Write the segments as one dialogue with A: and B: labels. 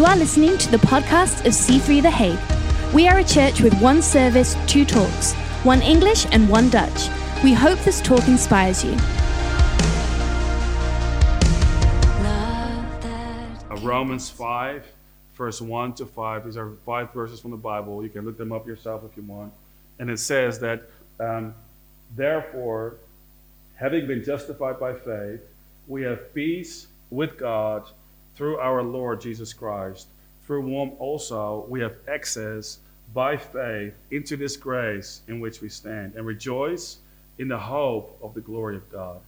A: You are listening to the podcast of C3 The Hague. We are a church with one service, two talks, one English and one Dutch. We hope this talk inspires you.
B: Uh, Romans 5, verse 1 to 5. These are five verses from the Bible. You can look them up yourself if you want. And it says that, um, therefore, having been justified by faith, we have peace with God through our Lord Jesus Christ, through whom also we have access by faith into this grace in which we stand and rejoice in the hope of the glory of God.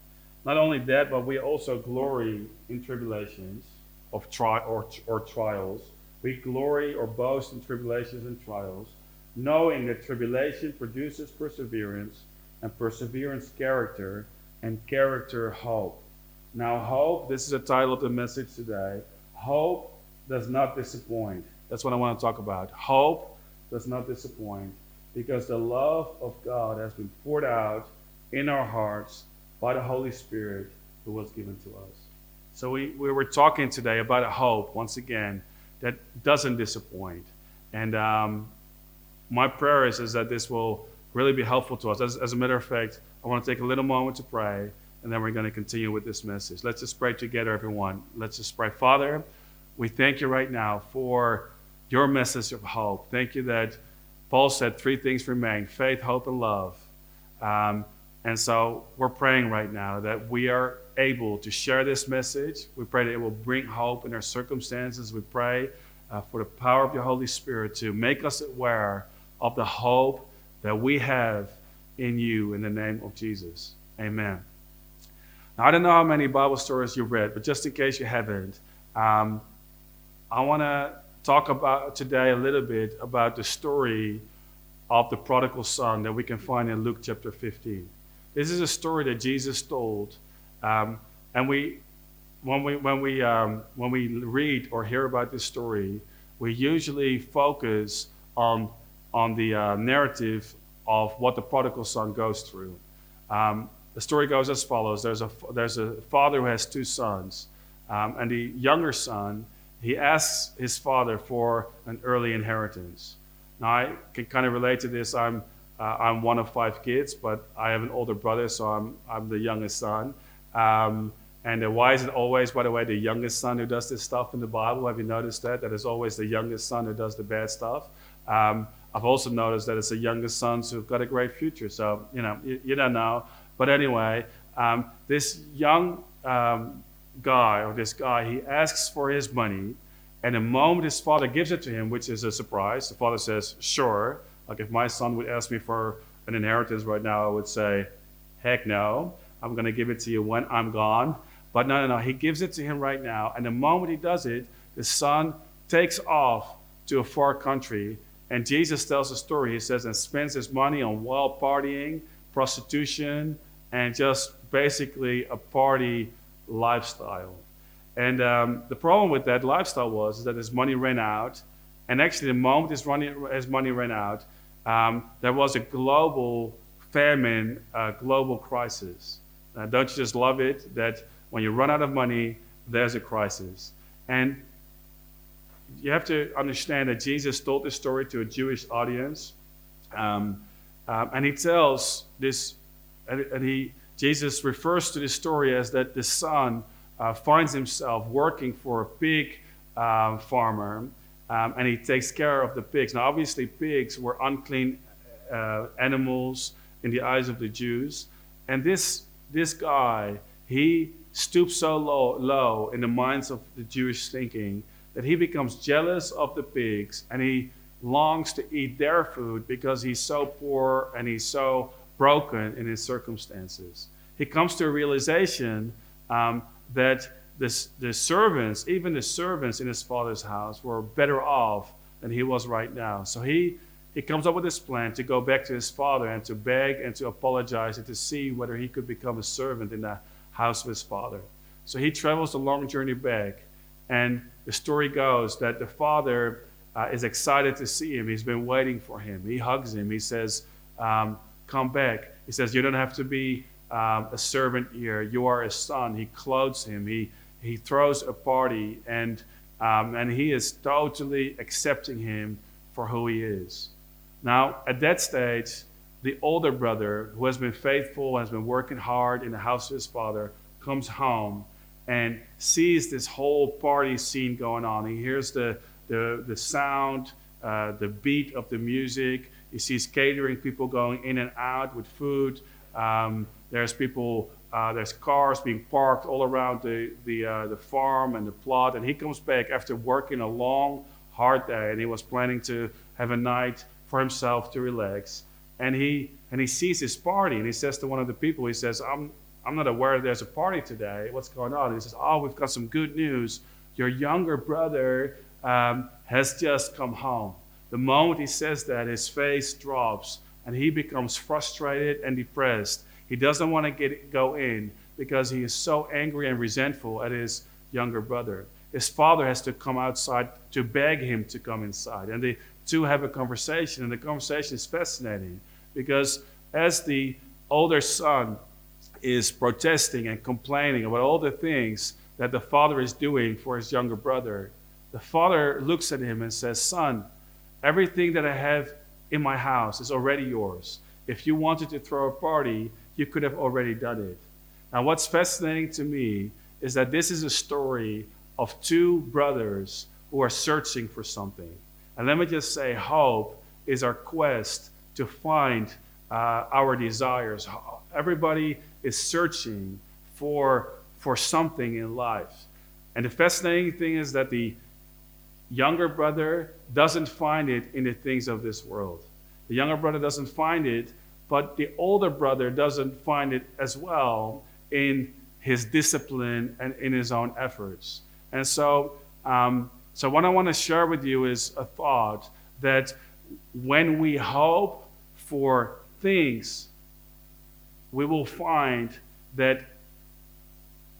B: Not only that, but we also glory in tribulations of tri- or, or trials. We glory or boast in tribulations and trials, knowing that tribulation produces perseverance, and perseverance, character, and character, hope. Now, hope, this is the title of the message today. Hope does not disappoint. That's what I want to talk about. Hope does not disappoint because the love of God has been poured out in our hearts by the Holy Spirit who was given to us. So, we, we were talking today about a hope, once again, that doesn't disappoint. And um, my prayer is, is that this will really be helpful to us. As, as a matter of fact, I want to take a little moment to pray and then we're going to continue with this message. Let's just pray together, everyone. Let's just pray. Father, we thank you right now for your message of hope. Thank you that Paul said three things remain faith, hope, and love. Um, and so we're praying right now that we are able to share this message. We pray that it will bring hope in our circumstances. We pray uh, for the power of your Holy Spirit to make us aware of the hope that we have in you in the name of Jesus. Amen. Now, I don't know how many Bible stories you've read, but just in case you haven't, um, I want to talk about today a little bit about the story of the prodigal son that we can find in Luke chapter 15. This is a story that Jesus told, um, and we, when we when we um, when we read or hear about this story, we usually focus on on the uh, narrative of what the prodigal son goes through. Um, the story goes as follows there's a, there's a father who has two sons, um, and the younger son, he asks his father for an early inheritance. Now, I can kind of relate to this. I'm, uh, I'm one of five kids, but I have an older brother, so I'm, I'm the youngest son. Um, and why is it always, by the way, the youngest son who does this stuff in the Bible? Have you noticed that? That it's always the youngest son who does the bad stuff. Um, I've also noticed that it's the youngest sons who've got a great future. So, you know, you, you don't know. But anyway, um, this young um, guy, or this guy, he asks for his money. And the moment his father gives it to him, which is a surprise, the father says, Sure. Like if my son would ask me for an inheritance right now, I would say, Heck no. I'm going to give it to you when I'm gone. But no, no, no. He gives it to him right now. And the moment he does it, the son takes off to a far country. And Jesus tells a story. He says, and spends his money on wild partying, prostitution, and just basically a party lifestyle. And um, the problem with that lifestyle was that his money ran out. And actually, the moment his money, his money ran out, um, there was a global famine, a global crisis. Uh, don't you just love it that when you run out of money, there's a crisis? And you have to understand that Jesus told this story to a Jewish audience. Um, um, and he tells this and, and he, Jesus refers to this story as that the son uh, finds himself working for a pig uh, farmer um, and he takes care of the pigs. Now, obviously, pigs were unclean uh, animals in the eyes of the Jews. And this, this guy, he stoops so low, low in the minds of the Jewish thinking that he becomes jealous of the pigs and he longs to eat their food because he's so poor and he's so broken in his circumstances. He comes to a realization um, that the servants, even the servants in his father's house, were better off than he was right now. So he, he comes up with this plan to go back to his father and to beg and to apologize and to see whether he could become a servant in the house of his father. So he travels a long journey back. And the story goes that the father uh, is excited to see him. He's been waiting for him. He hugs him. He says, um, come back. He says, You don't have to be um, a servant here. You are a son. He clothes him. He, he throws a party. And Um, and he is totally accepting him for who he is. Now, at that stage, the older brother, who has been faithful, has been working hard in the house of his father, comes home and sees this whole party scene going on. He hears the, the, the sound, uh, the beat of the music. He sees catering people going in and out with food. Um, there's people, uh, there's cars being parked all around the, the, uh, the farm and the plot. And he comes back after working a long, hard day, and he was planning to have a night for himself to relax. And he, and he sees this party, and he says to one of the people, he says, I'm, I'm not aware there's a party today. What's going on? And he says, Oh, we've got some good news. Your younger brother um, has just come home. The moment he says that, his face drops and he becomes frustrated and depressed. He doesn't want to get, go in because he is so angry and resentful at his younger brother. His father has to come outside to beg him to come inside. And the two have a conversation, and the conversation is fascinating because as the older son is protesting and complaining about all the things that the father is doing for his younger brother, the father looks at him and says, Son, everything that I have in my house is already yours. If you wanted to throw a party, you could have already done it. Now, what's fascinating to me is that this is a story of two brothers who are searching for something. And let me just say, hope is our quest to find uh, our desires. Everybody is searching for, for something in life. And the fascinating thing is that the younger brother doesn't find it in the things of this world. The younger brother doesn't find it, but the older brother doesn't find it as well in his discipline and in his own efforts. And so, um, so what I want to share with you is a thought that when we hope for things, we will find that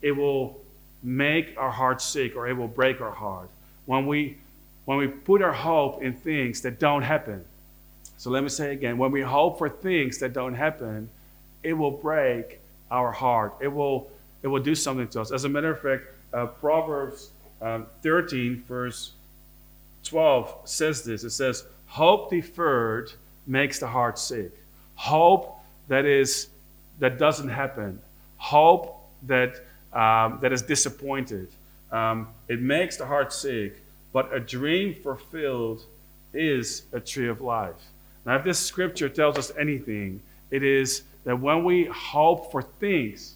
B: it will make our heart sick or it will break our heart. When we when we put our hope in things that don't happen. So let me say again when we hope for things that don't happen, it will break our heart. It will, it will do something to us. As a matter of fact, uh, Proverbs um, 13, verse 12 says this it says, Hope deferred makes the heart sick. Hope that is that doesn't happen. Hope that um, that is disappointed. Um, it makes the heart sick but a dream fulfilled is a tree of life. Now, if this scripture tells us anything, it is that when we hope for things,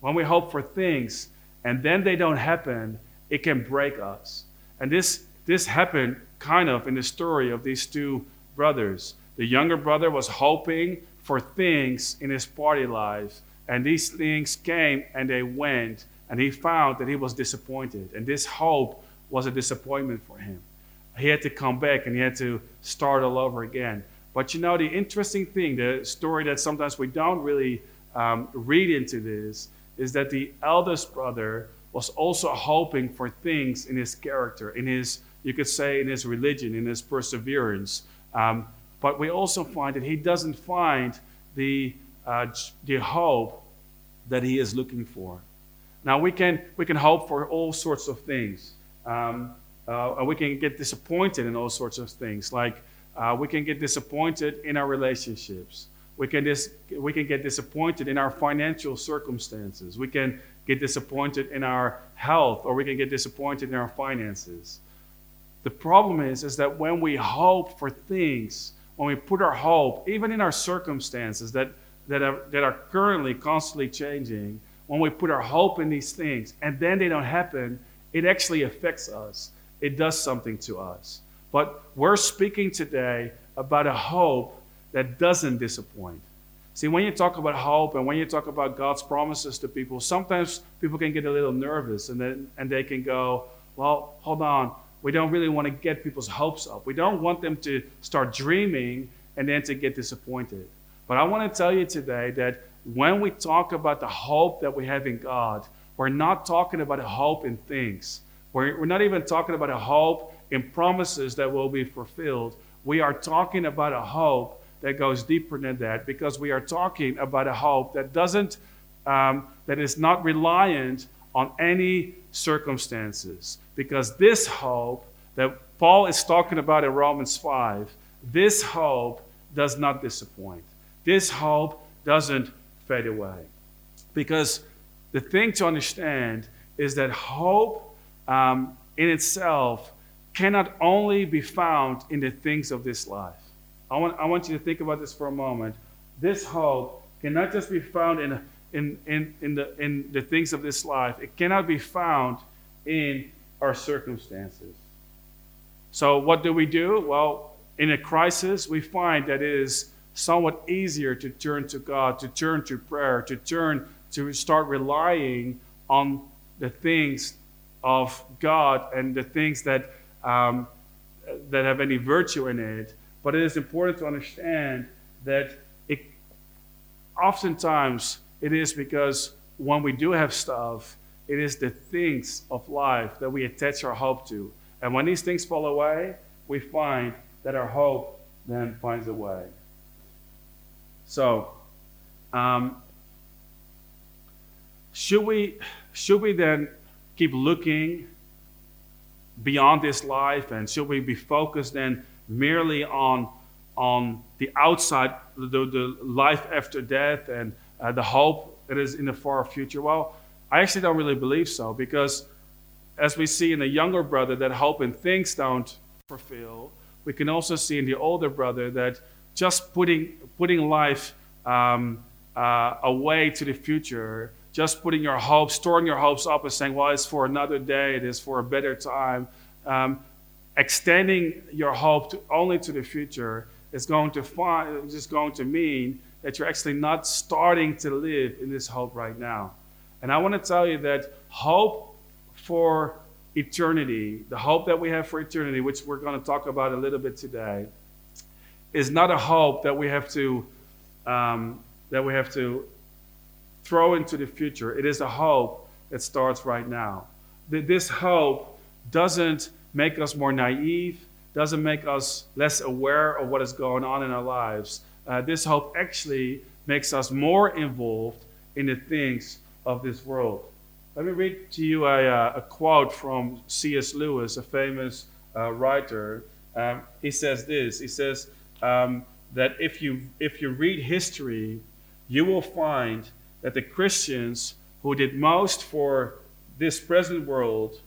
B: when we hope for things and then they don't happen, it can break us. And this, this happened kind of in the story of these two brothers. The younger brother was hoping for things in his party life, and these things came and they went, and he found that he was disappointed. And this hope was a disappointment for him. He had to come back and he had to start all over again. But you know, the interesting thing, the story that sometimes we don't really um, read into this, is that the eldest brother was also hoping for things in his character, in his, you could say, in his religion, in his perseverance. Um, but we also find that he doesn't find the, uh, the hope that he is looking for. Now, we can, we can hope for all sorts of things. Um, uh, we can get disappointed in all sorts of things. Like uh, we can get disappointed in our relationships. We can, dis- we can get disappointed in our financial circumstances. We can get disappointed in our health, or we can get disappointed in our finances. The problem is, is that when we hope for things, when we put our hope, even in our circumstances that, that, are, that are currently constantly changing, when we put our hope in these things and then they don't happen, it actually affects us. It does something to us. But we're speaking today about a hope that doesn't disappoint. See, when you talk about hope and when you talk about God's promises to people, sometimes people can get a little nervous and, then, and they can go, well, hold on. We don't really want to get people's hopes up. We don't want them to start dreaming and then to get disappointed. But I want to tell you today that when we talk about the hope that we have in God, we're not talking about a hope in things. We're, we're not even talking about a hope in promises that will be fulfilled. We are talking about a hope that goes deeper than that because we are talking about a hope that doesn't, um, that is not reliant on any circumstances. Because this hope that Paul is talking about in Romans 5, this hope does not disappoint. This hope doesn't fade away. Because the thing to understand is that hope um, in itself cannot only be found in the things of this life. I want, I want you to think about this for a moment. This hope cannot just be found in, in, in, in, the, in the things of this life, it cannot be found in our circumstances. So, what do we do? Well, in a crisis, we find that it is somewhat easier to turn to God, to turn to prayer, to turn to start relying on the things of God and the things that, um, that have any virtue in it. But it is important to understand that it, oftentimes it is because when we do have stuff, it is the things of life that we attach our hope to. And when these things fall away, we find that our hope then finds a way. So, um, should we should we then keep looking beyond this life, and should we be focused then merely on on the outside, the, the life after death, and uh, the hope that is in the far future? Well, I actually don't really believe so because, as we see in the younger brother, that hope and things don't fulfill. We can also see in the older brother that just putting putting life um, uh, away to the future just putting your hopes, storing your hopes up and saying, well, it's for another day, it is for a better time. Um, extending your hope to, only to the future is going to find, just going to mean that you're actually not starting to live in this hope right now. And I want to tell you that hope for eternity, the hope that we have for eternity, which we're going to talk about a little bit today, is not a hope that we have to um, that we have to throw into the future. It is a hope that starts right now. This hope doesn't make us more naive, doesn't make us less aware of what is going on in our lives. Uh, this hope actually makes us more involved in the things of this world. Let me read to you a, uh, a quote from C.S. Lewis, a famous uh, writer. Um, he says this He says um, that if you, if you read history, you will find that the Christians who did most for this present world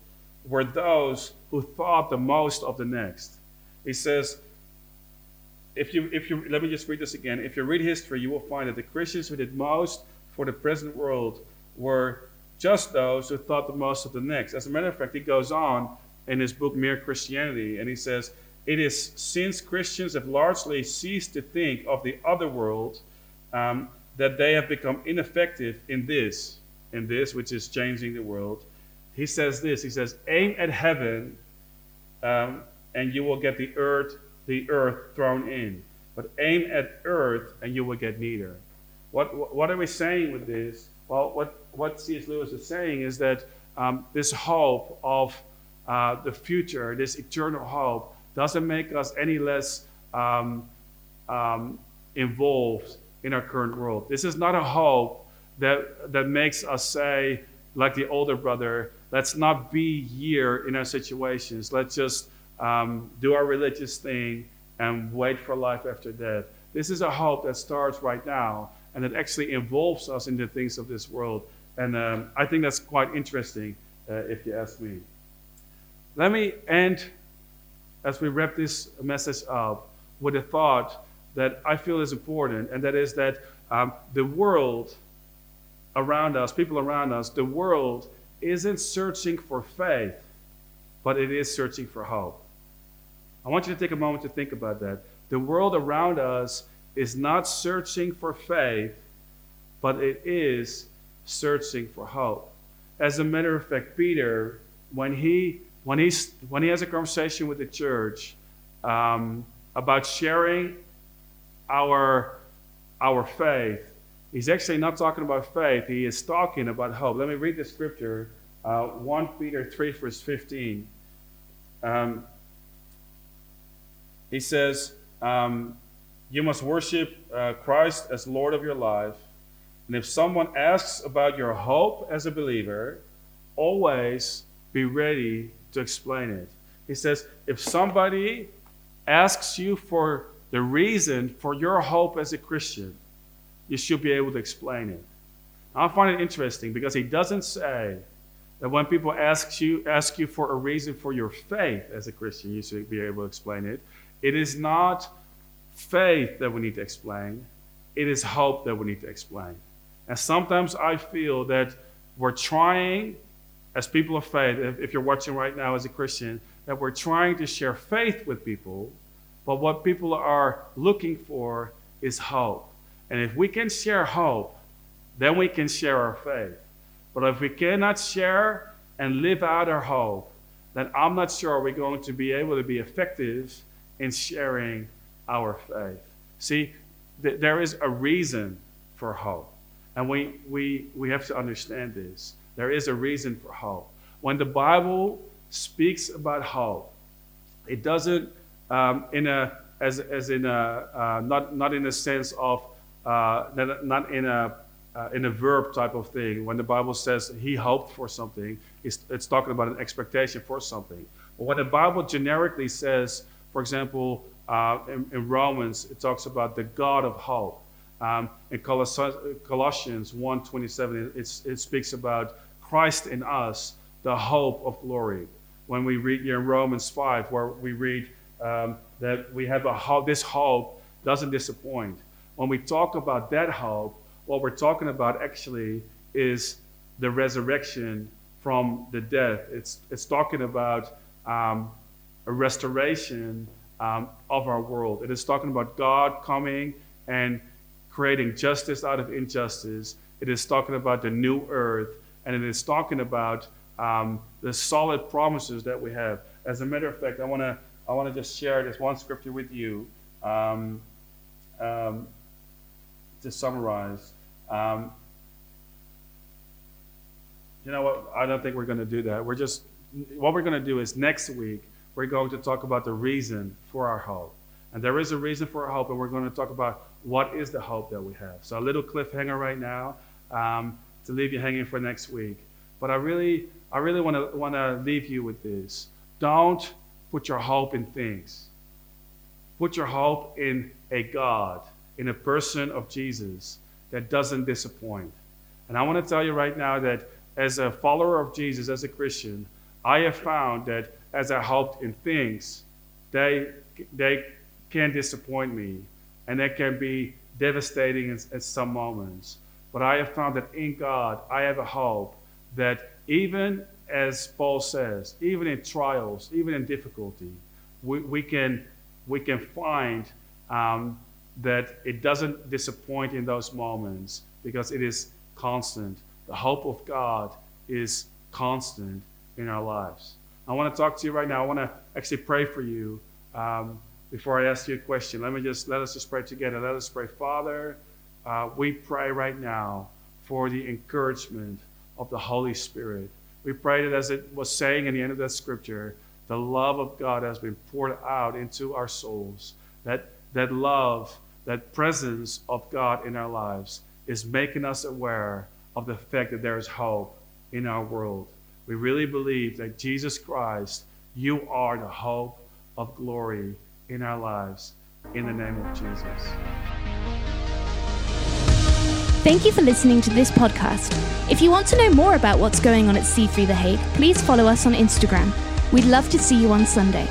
B: were those who thought the most of the next. He says, if you, if you, let me just read this again. If you read history, you will find that the Christians who did most for the present world were just those who thought the most of the next. As a matter of fact, he goes on in his book, Mere Christianity, and he says, It is since Christians have largely ceased to think of the other world um, that they have become ineffective in this, in this which is changing the world. He says this. He says, "Aim at heaven, um, and you will get the earth, the earth thrown in. But aim at earth, and you will get neither." What what are we saying with this? Well, what what C.S. Lewis is saying is that um, this hope of uh, the future, this eternal hope, doesn't make us any less um, um, involved in our current world. This is not a hope that, that makes us say, like the older brother, let's not be here in our situations. Let's just um, do our religious thing and wait for life after death. This is a hope that starts right now and that actually involves us in the things of this world. And um, I think that's quite interesting, uh, if you ask me. Let me end, as we wrap this message up, with a thought that I feel is important, and that is that um, the world around us, people around us, the world isn't searching for faith, but it is searching for hope. I want you to take a moment to think about that. The world around us is not searching for faith, but it is searching for hope. As a matter of fact, Peter, when he when he when he has a conversation with the church um, about sharing our, our faith. He's actually not talking about faith, he is talking about hope. Let me read the scripture uh, 1 Peter 3, verse 15. Um, he says, um, You must worship uh, Christ as Lord of your life. And if someone asks about your hope as a believer, always be ready to explain it. He says, if somebody asks you for the reason for your hope as a Christian, you should be able to explain it. I find it interesting because he doesn't say that when people ask you ask you for a reason for your faith as a Christian, you should be able to explain it. It is not faith that we need to explain. It is hope that we need to explain. And sometimes I feel that we're trying, as people of faith, if, if you're watching right now as a Christian, that we're trying to share faith with people, but what people are looking for is hope. And if we can share hope, then we can share our faith. But if we cannot share and live out our hope, then I'm not sure we're going to be able to be effective in sharing our faith. See, th- there is a reason for hope. And we, we, we have to understand this. There is a reason for hope. When the Bible speaks about hope, it doesn't um, in a as, as in a uh, not not in a sense of uh, not in a uh, in a verb type of thing. When the Bible says he hoped for something, it's, it's talking about an expectation for something. But when the Bible generically says, for example, uh, in, in, Romans, it talks about the God of hope. Um, in Colossians 1.27, it, it speaks about Christ in us, the hope of glory. When we read here in Romans 5, where we read um, that we have a hope, this hope doesn't disappoint. When we talk about that hope, what we're talking about actually is the resurrection from the death. It's, it's talking about um, a restoration um, of our world. It is talking about God coming and creating justice out of injustice. It is talking about the new earth, and it is talking about um, the solid promises that we have. As a matter of fact, I want to I want to just share this one scripture with you um, um, to summarize. Um, you know what? I don't think we're going to do that. We're just what we're going to do is next week we're going to talk about the reason for our hope. And there is a reason for our hope, and we're going to talk about what is the hope that we have. So, a little cliffhanger right now um, to leave you hanging for next week. But I really, I really want to want to leave you with this. Don't put your hope in things. Put your hope in a God, in a person of Jesus that doesn't disappoint. And I want to tell you right now that as a follower of Jesus, as a Christian, I have found that as I hoped in things, they, they can disappoint me and they can be devastating at, at some moments. But I have found that in God, I have a hope that even as Paul says, even in trials, even in difficulty, we, we, can, we can find um, that it doesn't disappoint in those moments because it is constant. The hope of God is constant in our lives. I want to talk to you right now. I want to actually pray for you um, before I ask you a question. Let me just let us just pray together. Let us pray, Father. Uh, we pray right now for the encouragement of the Holy Spirit. We pray that, as it was saying in the end of that scripture, the love of God has been poured out into our souls. That that love, that presence of God in our lives, is making us aware of the fact that there is hope in our world we really believe that Jesus Christ, you are the hope of glory in our lives. In the name of Jesus.
A: Thank you for listening to this podcast. If you want to know more about what's going on at C3 The Hague, please follow us on Instagram. We'd love to see you on Sunday.